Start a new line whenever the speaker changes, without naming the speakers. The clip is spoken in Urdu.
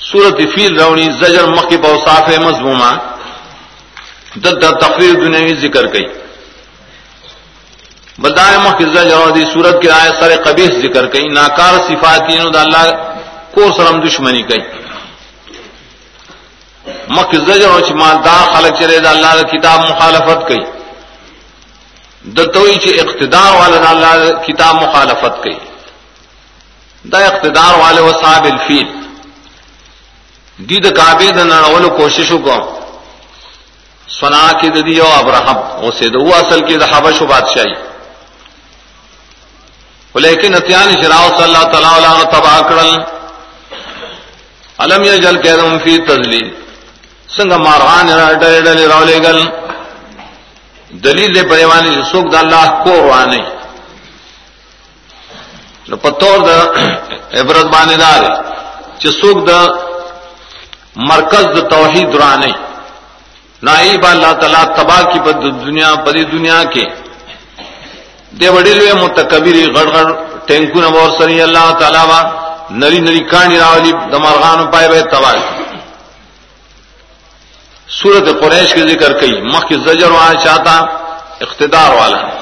صورت فیل روڑی زجر مکی بوصاف مضمومہ، دد تقریر دنیاوی ذکر گئی بدائے مکی زجر اور دی صورت کے آئے سر قبیح ذکر گئی ناکار صفاتی دا اللہ کو سرم دشمنی گئی مک زجر اور مالدار خلق چرے دا اللہ دا کتاب مخالفت گئی دتوئی چ اقتدار والا دا اللہ کتاب مخالفت گئی دا اقتدار والے و صاحب الفیل۔ دید کابے دن کوششوں کو. سنا کی ددی او ابراہم او سے دو اصل کی حبش و بادشاہی لیکن اتیان شراؤ صلی اللہ تعالی علیہ تباہ کرل علم یجل کہدم فی تذلیل. سنگ مارغان ڈلے ڈلے رولے گل دلیل دے پریوانی سوکھ دا اللہ کو روانے پتور دا عبرت بانے دار چې چسوک دا مرکز د توحید رانے نائب اللہ تعالیٰ تباہ کی پد دنیا پری دنیا کے۔ دے بڑی لوے متکبری گڑ گڑ ٹینکو نبور سری اللہ تعالیٰ وا نری نری کانی راولی دمارغان پائے بے تباہ۔ سورت قریش کے ذکر کئی، مخ کی زجر وہاں چاہتا اقتدار والا۔